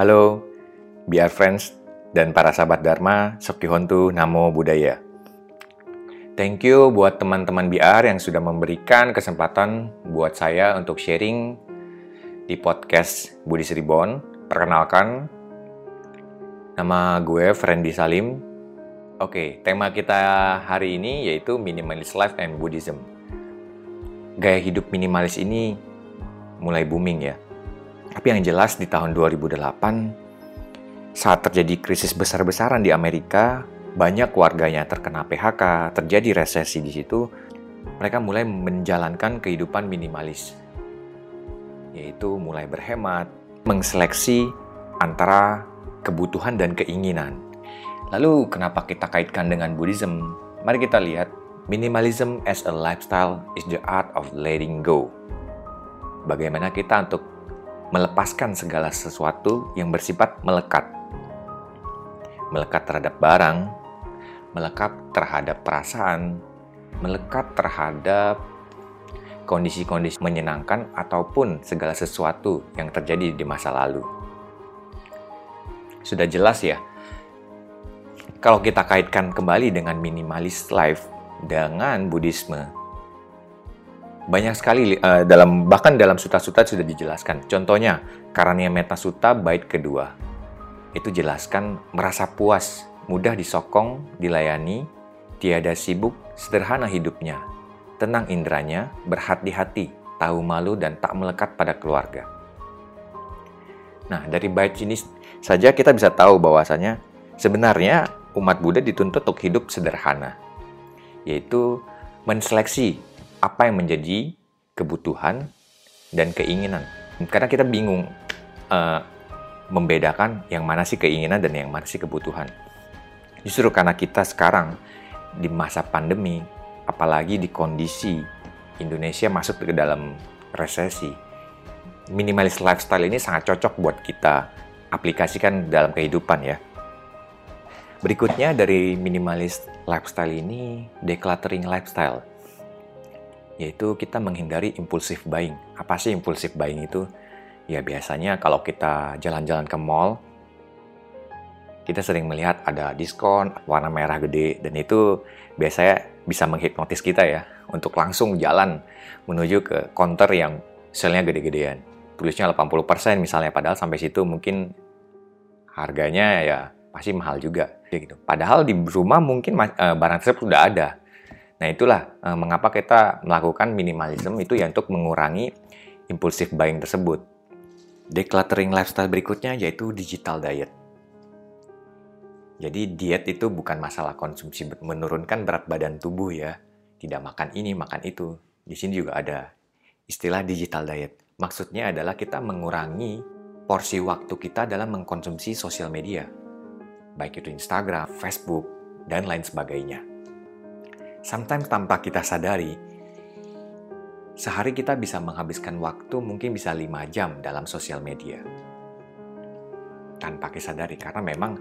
Halo, biar friends dan para sahabat Dharma, Hontu Namo Buddhaya. Thank you buat teman-teman BR yang sudah memberikan kesempatan buat saya untuk sharing di podcast Budi Sribon. Perkenalkan, nama gue Friendly Salim. Oke, tema kita hari ini yaitu Minimalist Life and Buddhism. Gaya hidup minimalis ini mulai booming ya. Tapi yang jelas di tahun 2008, saat terjadi krisis besar-besaran di Amerika, banyak warganya terkena PHK, terjadi resesi di situ, mereka mulai menjalankan kehidupan minimalis, yaitu mulai berhemat, mengseleksi antara kebutuhan dan keinginan. Lalu, kenapa kita kaitkan dengan Buddhism? Mari kita lihat, minimalism as a lifestyle is the art of letting go. Bagaimana kita untuk melepaskan segala sesuatu yang bersifat melekat. Melekat terhadap barang, melekat terhadap perasaan, melekat terhadap kondisi-kondisi menyenangkan ataupun segala sesuatu yang terjadi di masa lalu. Sudah jelas ya, kalau kita kaitkan kembali dengan minimalis life dengan Buddhisme, banyak sekali uh, dalam bahkan dalam suta-suta sudah dijelaskan. Contohnya, Karania Meta Sutta bait kedua. Itu jelaskan merasa puas mudah disokong, dilayani, tiada sibuk, sederhana hidupnya, tenang indranya, berhati-hati, tahu malu dan tak melekat pada keluarga. Nah, dari bait ini saja kita bisa tahu bahwasanya sebenarnya umat Buddha dituntut untuk hidup sederhana, yaitu menseleksi apa yang menjadi kebutuhan dan keinginan. Karena kita bingung uh, membedakan yang mana sih keinginan dan yang mana sih kebutuhan. Justru karena kita sekarang di masa pandemi, apalagi di kondisi Indonesia masuk ke dalam resesi, minimalis lifestyle ini sangat cocok buat kita aplikasikan dalam kehidupan ya. Berikutnya dari minimalis lifestyle ini, decluttering lifestyle. Yaitu kita menghindari impulsif buying. Apa sih impulsif buying itu? Ya biasanya kalau kita jalan-jalan ke mall, kita sering melihat ada diskon warna merah gede dan itu biasanya bisa menghipnotis kita ya untuk langsung jalan menuju ke counter yang selnya gede-gedean. Tulisnya 80% misalnya padahal sampai situ mungkin harganya ya pasti mahal juga gitu. Padahal di rumah mungkin uh, barang tersebut sudah ada. Nah, itulah uh, mengapa kita melakukan minimalism itu ya untuk mengurangi impulsif buying tersebut. Decluttering lifestyle berikutnya yaitu digital diet. Jadi diet itu bukan masalah konsumsi menurunkan berat badan tubuh ya. Tidak makan ini, makan itu. Di sini juga ada istilah digital diet. Maksudnya adalah kita mengurangi porsi waktu kita dalam mengkonsumsi sosial media. Baik itu Instagram, Facebook, dan lain sebagainya. Sometimes tanpa kita sadari, sehari kita bisa menghabiskan waktu mungkin bisa 5 jam dalam sosial media. Tanpa kita sadari, karena memang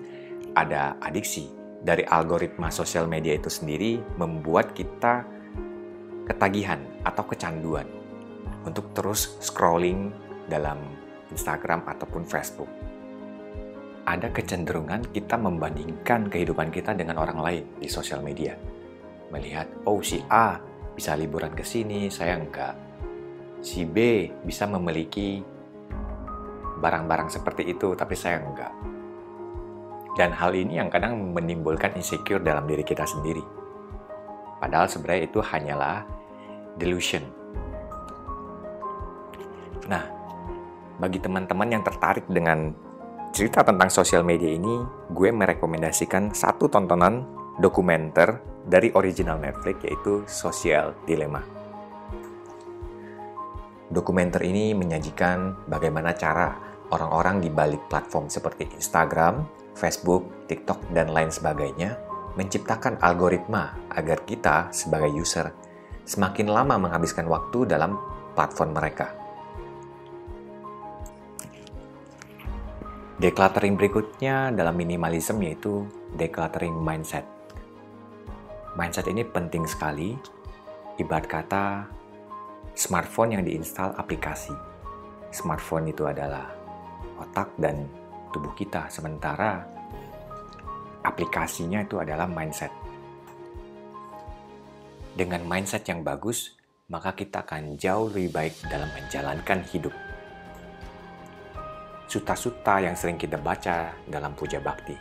ada adiksi dari algoritma sosial media itu sendiri membuat kita ketagihan atau kecanduan untuk terus scrolling dalam Instagram ataupun Facebook. Ada kecenderungan kita membandingkan kehidupan kita dengan orang lain di sosial media. Melihat, oh si A bisa liburan ke sini, saya enggak. Si B bisa memiliki barang-barang seperti itu, tapi saya enggak dan hal ini yang kadang menimbulkan insecure dalam diri kita sendiri. Padahal sebenarnya itu hanyalah delusion. Nah, bagi teman-teman yang tertarik dengan cerita tentang sosial media ini, gue merekomendasikan satu tontonan dokumenter dari original Netflix yaitu Social Dilemma. Dokumenter ini menyajikan bagaimana cara orang-orang di balik platform seperti Instagram, Facebook, TikTok, dan lain sebagainya menciptakan algoritma agar kita sebagai user semakin lama menghabiskan waktu dalam platform mereka. Decluttering berikutnya dalam minimalism yaitu decluttering mindset. Mindset ini penting sekali, ibarat kata smartphone yang diinstal aplikasi. Smartphone itu adalah otak dan tubuh kita. Sementara aplikasinya itu adalah mindset. Dengan mindset yang bagus, maka kita akan jauh lebih baik dalam menjalankan hidup. Suta-suta yang sering kita baca dalam puja bakti,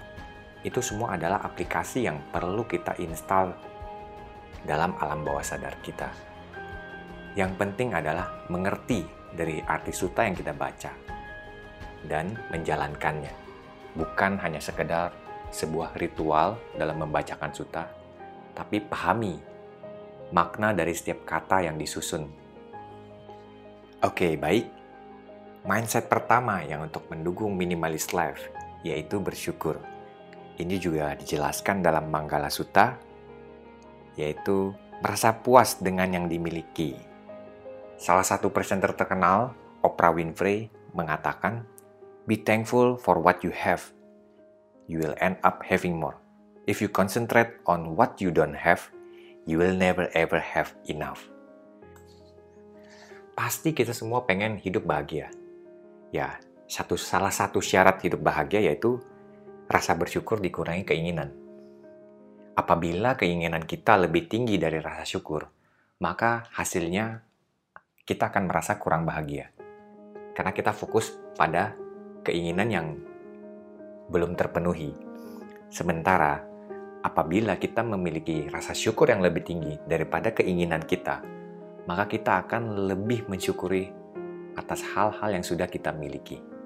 itu semua adalah aplikasi yang perlu kita install dalam alam bawah sadar kita. Yang penting adalah mengerti dari arti suta yang kita baca dan menjalankannya. Bukan hanya sekedar sebuah ritual dalam membacakan suta, tapi pahami makna dari setiap kata yang disusun. Oke, baik. Mindset pertama yang untuk mendukung minimalist life yaitu bersyukur. Ini juga dijelaskan dalam Manggala Sutta, yaitu merasa puas dengan yang dimiliki. Salah satu presenter terkenal, Oprah Winfrey, mengatakan, Be thankful for what you have. You will end up having more. If you concentrate on what you don't have, you will never ever have enough. Pasti kita semua pengen hidup bahagia. Ya, satu salah satu syarat hidup bahagia yaitu rasa bersyukur dikurangi keinginan. Apabila keinginan kita lebih tinggi dari rasa syukur, maka hasilnya kita akan merasa kurang bahagia. Karena kita fokus pada keinginan yang belum terpenuhi. Sementara apabila kita memiliki rasa syukur yang lebih tinggi daripada keinginan kita, maka kita akan lebih mensyukuri atas hal-hal yang sudah kita miliki.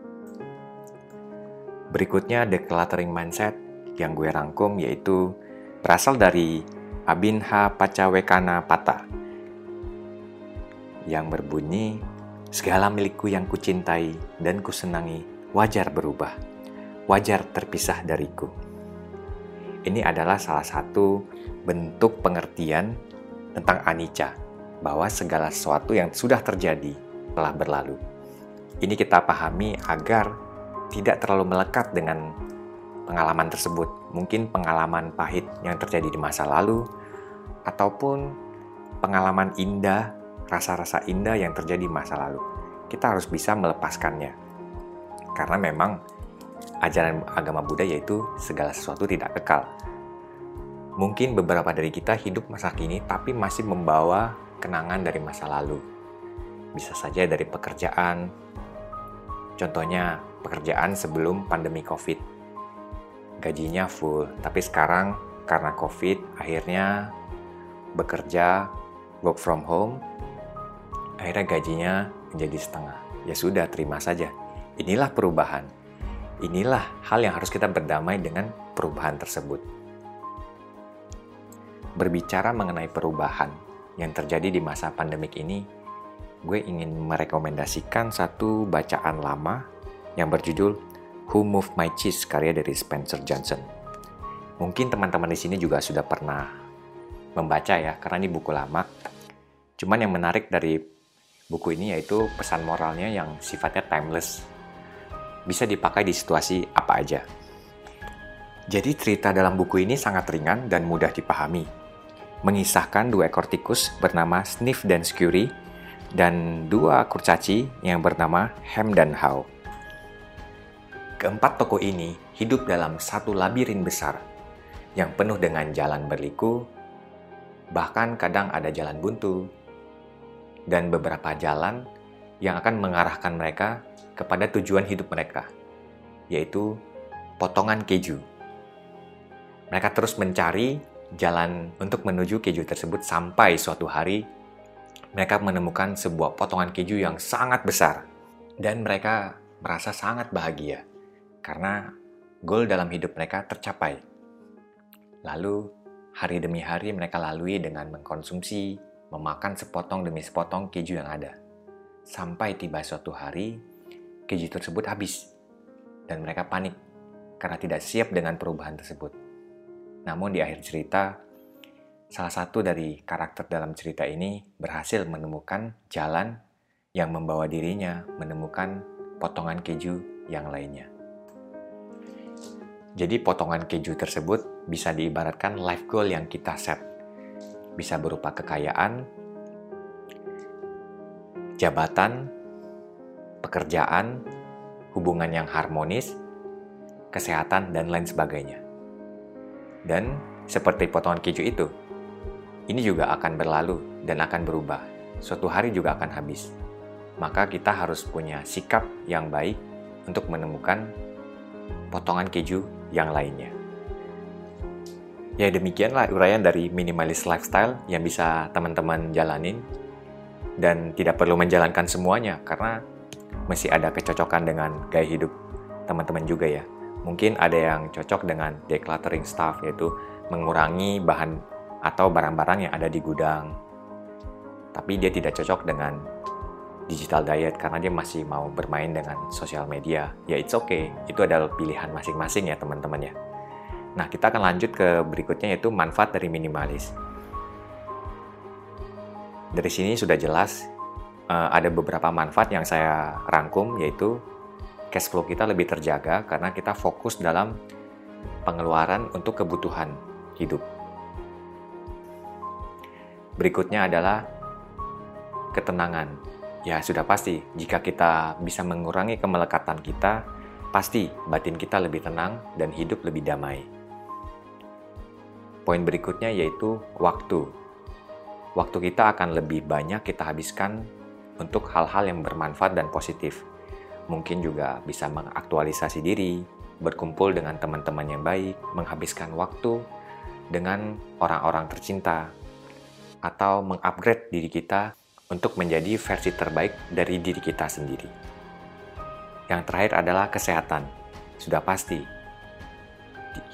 Berikutnya decluttering mindset yang gue rangkum yaitu berasal dari Abinha Pacawekana Pata yang berbunyi segala milikku yang kucintai dan kusenangi wajar berubah, wajar terpisah dariku. Ini adalah salah satu bentuk pengertian tentang anicca, bahwa segala sesuatu yang sudah terjadi telah berlalu. Ini kita pahami agar tidak terlalu melekat dengan pengalaman tersebut. Mungkin pengalaman pahit yang terjadi di masa lalu, ataupun pengalaman indah, rasa-rasa indah yang terjadi di masa lalu. Kita harus bisa melepaskannya. Karena memang ajaran agama Buddha yaitu segala sesuatu tidak kekal. Mungkin beberapa dari kita hidup masa kini tapi masih membawa kenangan dari masa lalu. Bisa saja dari pekerjaan. Contohnya pekerjaan sebelum pandemi Covid. Gajinya full, tapi sekarang karena Covid akhirnya bekerja work from home akhirnya gajinya menjadi setengah. Ya sudah, terima saja. Inilah perubahan Inilah hal yang harus kita berdamai dengan perubahan tersebut. Berbicara mengenai perubahan yang terjadi di masa pandemik ini, gue ingin merekomendasikan satu bacaan lama yang berjudul Who Moved My Cheese karya dari Spencer Johnson. Mungkin teman-teman di sini juga sudah pernah membaca ya, karena ini buku lama. Cuman yang menarik dari buku ini yaitu pesan moralnya yang sifatnya timeless bisa dipakai di situasi apa aja. Jadi cerita dalam buku ini sangat ringan dan mudah dipahami. Mengisahkan dua ekor tikus bernama Sniff dan Scurry dan dua kurcaci yang bernama Ham dan How. Keempat tokoh ini hidup dalam satu labirin besar yang penuh dengan jalan berliku, bahkan kadang ada jalan buntu, dan beberapa jalan yang akan mengarahkan mereka kepada tujuan hidup mereka, yaitu potongan keju. Mereka terus mencari jalan untuk menuju keju tersebut sampai suatu hari mereka menemukan sebuah potongan keju yang sangat besar dan mereka merasa sangat bahagia karena goal dalam hidup mereka tercapai. Lalu hari demi hari mereka lalui dengan mengkonsumsi, memakan sepotong demi sepotong keju yang ada. Sampai tiba suatu hari keju tersebut habis dan mereka panik karena tidak siap dengan perubahan tersebut. Namun di akhir cerita, salah satu dari karakter dalam cerita ini berhasil menemukan jalan yang membawa dirinya menemukan potongan keju yang lainnya. Jadi potongan keju tersebut bisa diibaratkan life goal yang kita set. Bisa berupa kekayaan, jabatan, pekerjaan, hubungan yang harmonis, kesehatan, dan lain sebagainya. Dan seperti potongan keju itu, ini juga akan berlalu dan akan berubah. Suatu hari juga akan habis. Maka kita harus punya sikap yang baik untuk menemukan potongan keju yang lainnya. Ya demikianlah uraian dari minimalis lifestyle yang bisa teman-teman jalanin dan tidak perlu menjalankan semuanya karena masih ada kecocokan dengan gaya hidup teman-teman juga ya. Mungkin ada yang cocok dengan decluttering stuff yaitu mengurangi bahan atau barang-barang yang ada di gudang. Tapi dia tidak cocok dengan digital diet karena dia masih mau bermain dengan sosial media. Ya it's okay, itu adalah pilihan masing-masing ya teman-teman ya. Nah, kita akan lanjut ke berikutnya yaitu manfaat dari minimalis. Dari sini sudah jelas uh, ada beberapa manfaat yang saya rangkum yaitu cash flow kita lebih terjaga karena kita fokus dalam pengeluaran untuk kebutuhan hidup. Berikutnya adalah ketenangan. Ya, sudah pasti jika kita bisa mengurangi kemelekatan kita, pasti batin kita lebih tenang dan hidup lebih damai. Poin berikutnya yaitu waktu. Waktu kita akan lebih banyak kita habiskan untuk hal-hal yang bermanfaat dan positif. Mungkin juga bisa mengaktualisasi diri, berkumpul dengan teman-teman yang baik, menghabiskan waktu dengan orang-orang tercinta, atau mengupgrade diri kita untuk menjadi versi terbaik dari diri kita sendiri. Yang terakhir adalah kesehatan. Sudah pasti,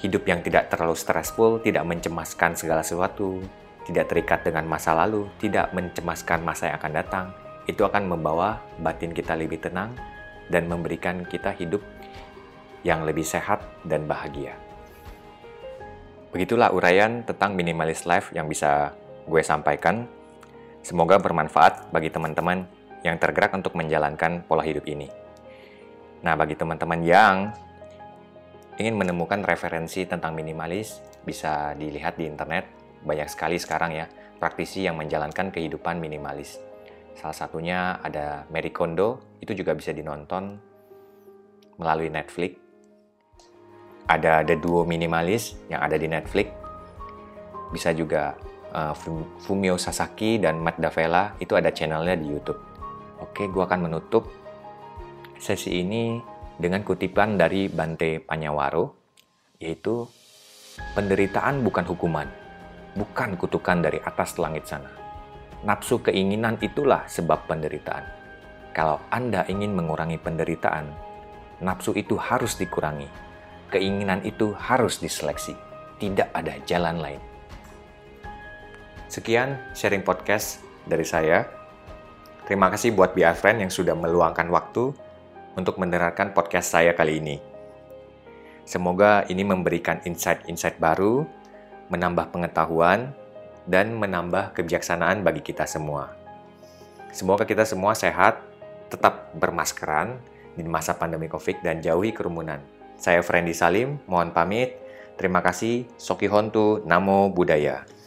hidup yang tidak terlalu stressful, tidak mencemaskan segala sesuatu, tidak terikat dengan masa lalu, tidak mencemaskan masa yang akan datang, itu akan membawa batin kita lebih tenang dan memberikan kita hidup yang lebih sehat dan bahagia. Begitulah uraian tentang minimalis life yang bisa gue sampaikan. Semoga bermanfaat bagi teman-teman yang tergerak untuk menjalankan pola hidup ini. Nah, bagi teman-teman yang ingin menemukan referensi tentang minimalis, bisa dilihat di internet. Banyak sekali sekarang ya, praktisi yang menjalankan kehidupan minimalis. Salah satunya ada Mary Kondo, itu juga bisa dinonton melalui Netflix. Ada The Duo Minimalis yang ada di Netflix. Bisa juga uh, Fumio Sasaki dan Matt Davella, itu ada channelnya di YouTube. Oke, gue akan menutup sesi ini dengan kutipan dari Bante Panyawaro, yaitu penderitaan bukan hukuman, bukan kutukan dari atas langit sana. Nafsu keinginan itulah sebab penderitaan. Kalau Anda ingin mengurangi penderitaan, nafsu itu harus dikurangi. Keinginan itu harus diseleksi. Tidak ada jalan lain. Sekian sharing podcast dari saya. Terima kasih buat BR Friend yang sudah meluangkan waktu untuk mendengarkan podcast saya kali ini. Semoga ini memberikan insight-insight baru, menambah pengetahuan, dan menambah kebijaksanaan bagi kita semua. Semoga kita semua sehat, tetap bermaskeran di masa pandemi COVID dan jauhi kerumunan. Saya Friendly Salim, mohon pamit. Terima kasih, Soki Hontu, Namo Buddhaya.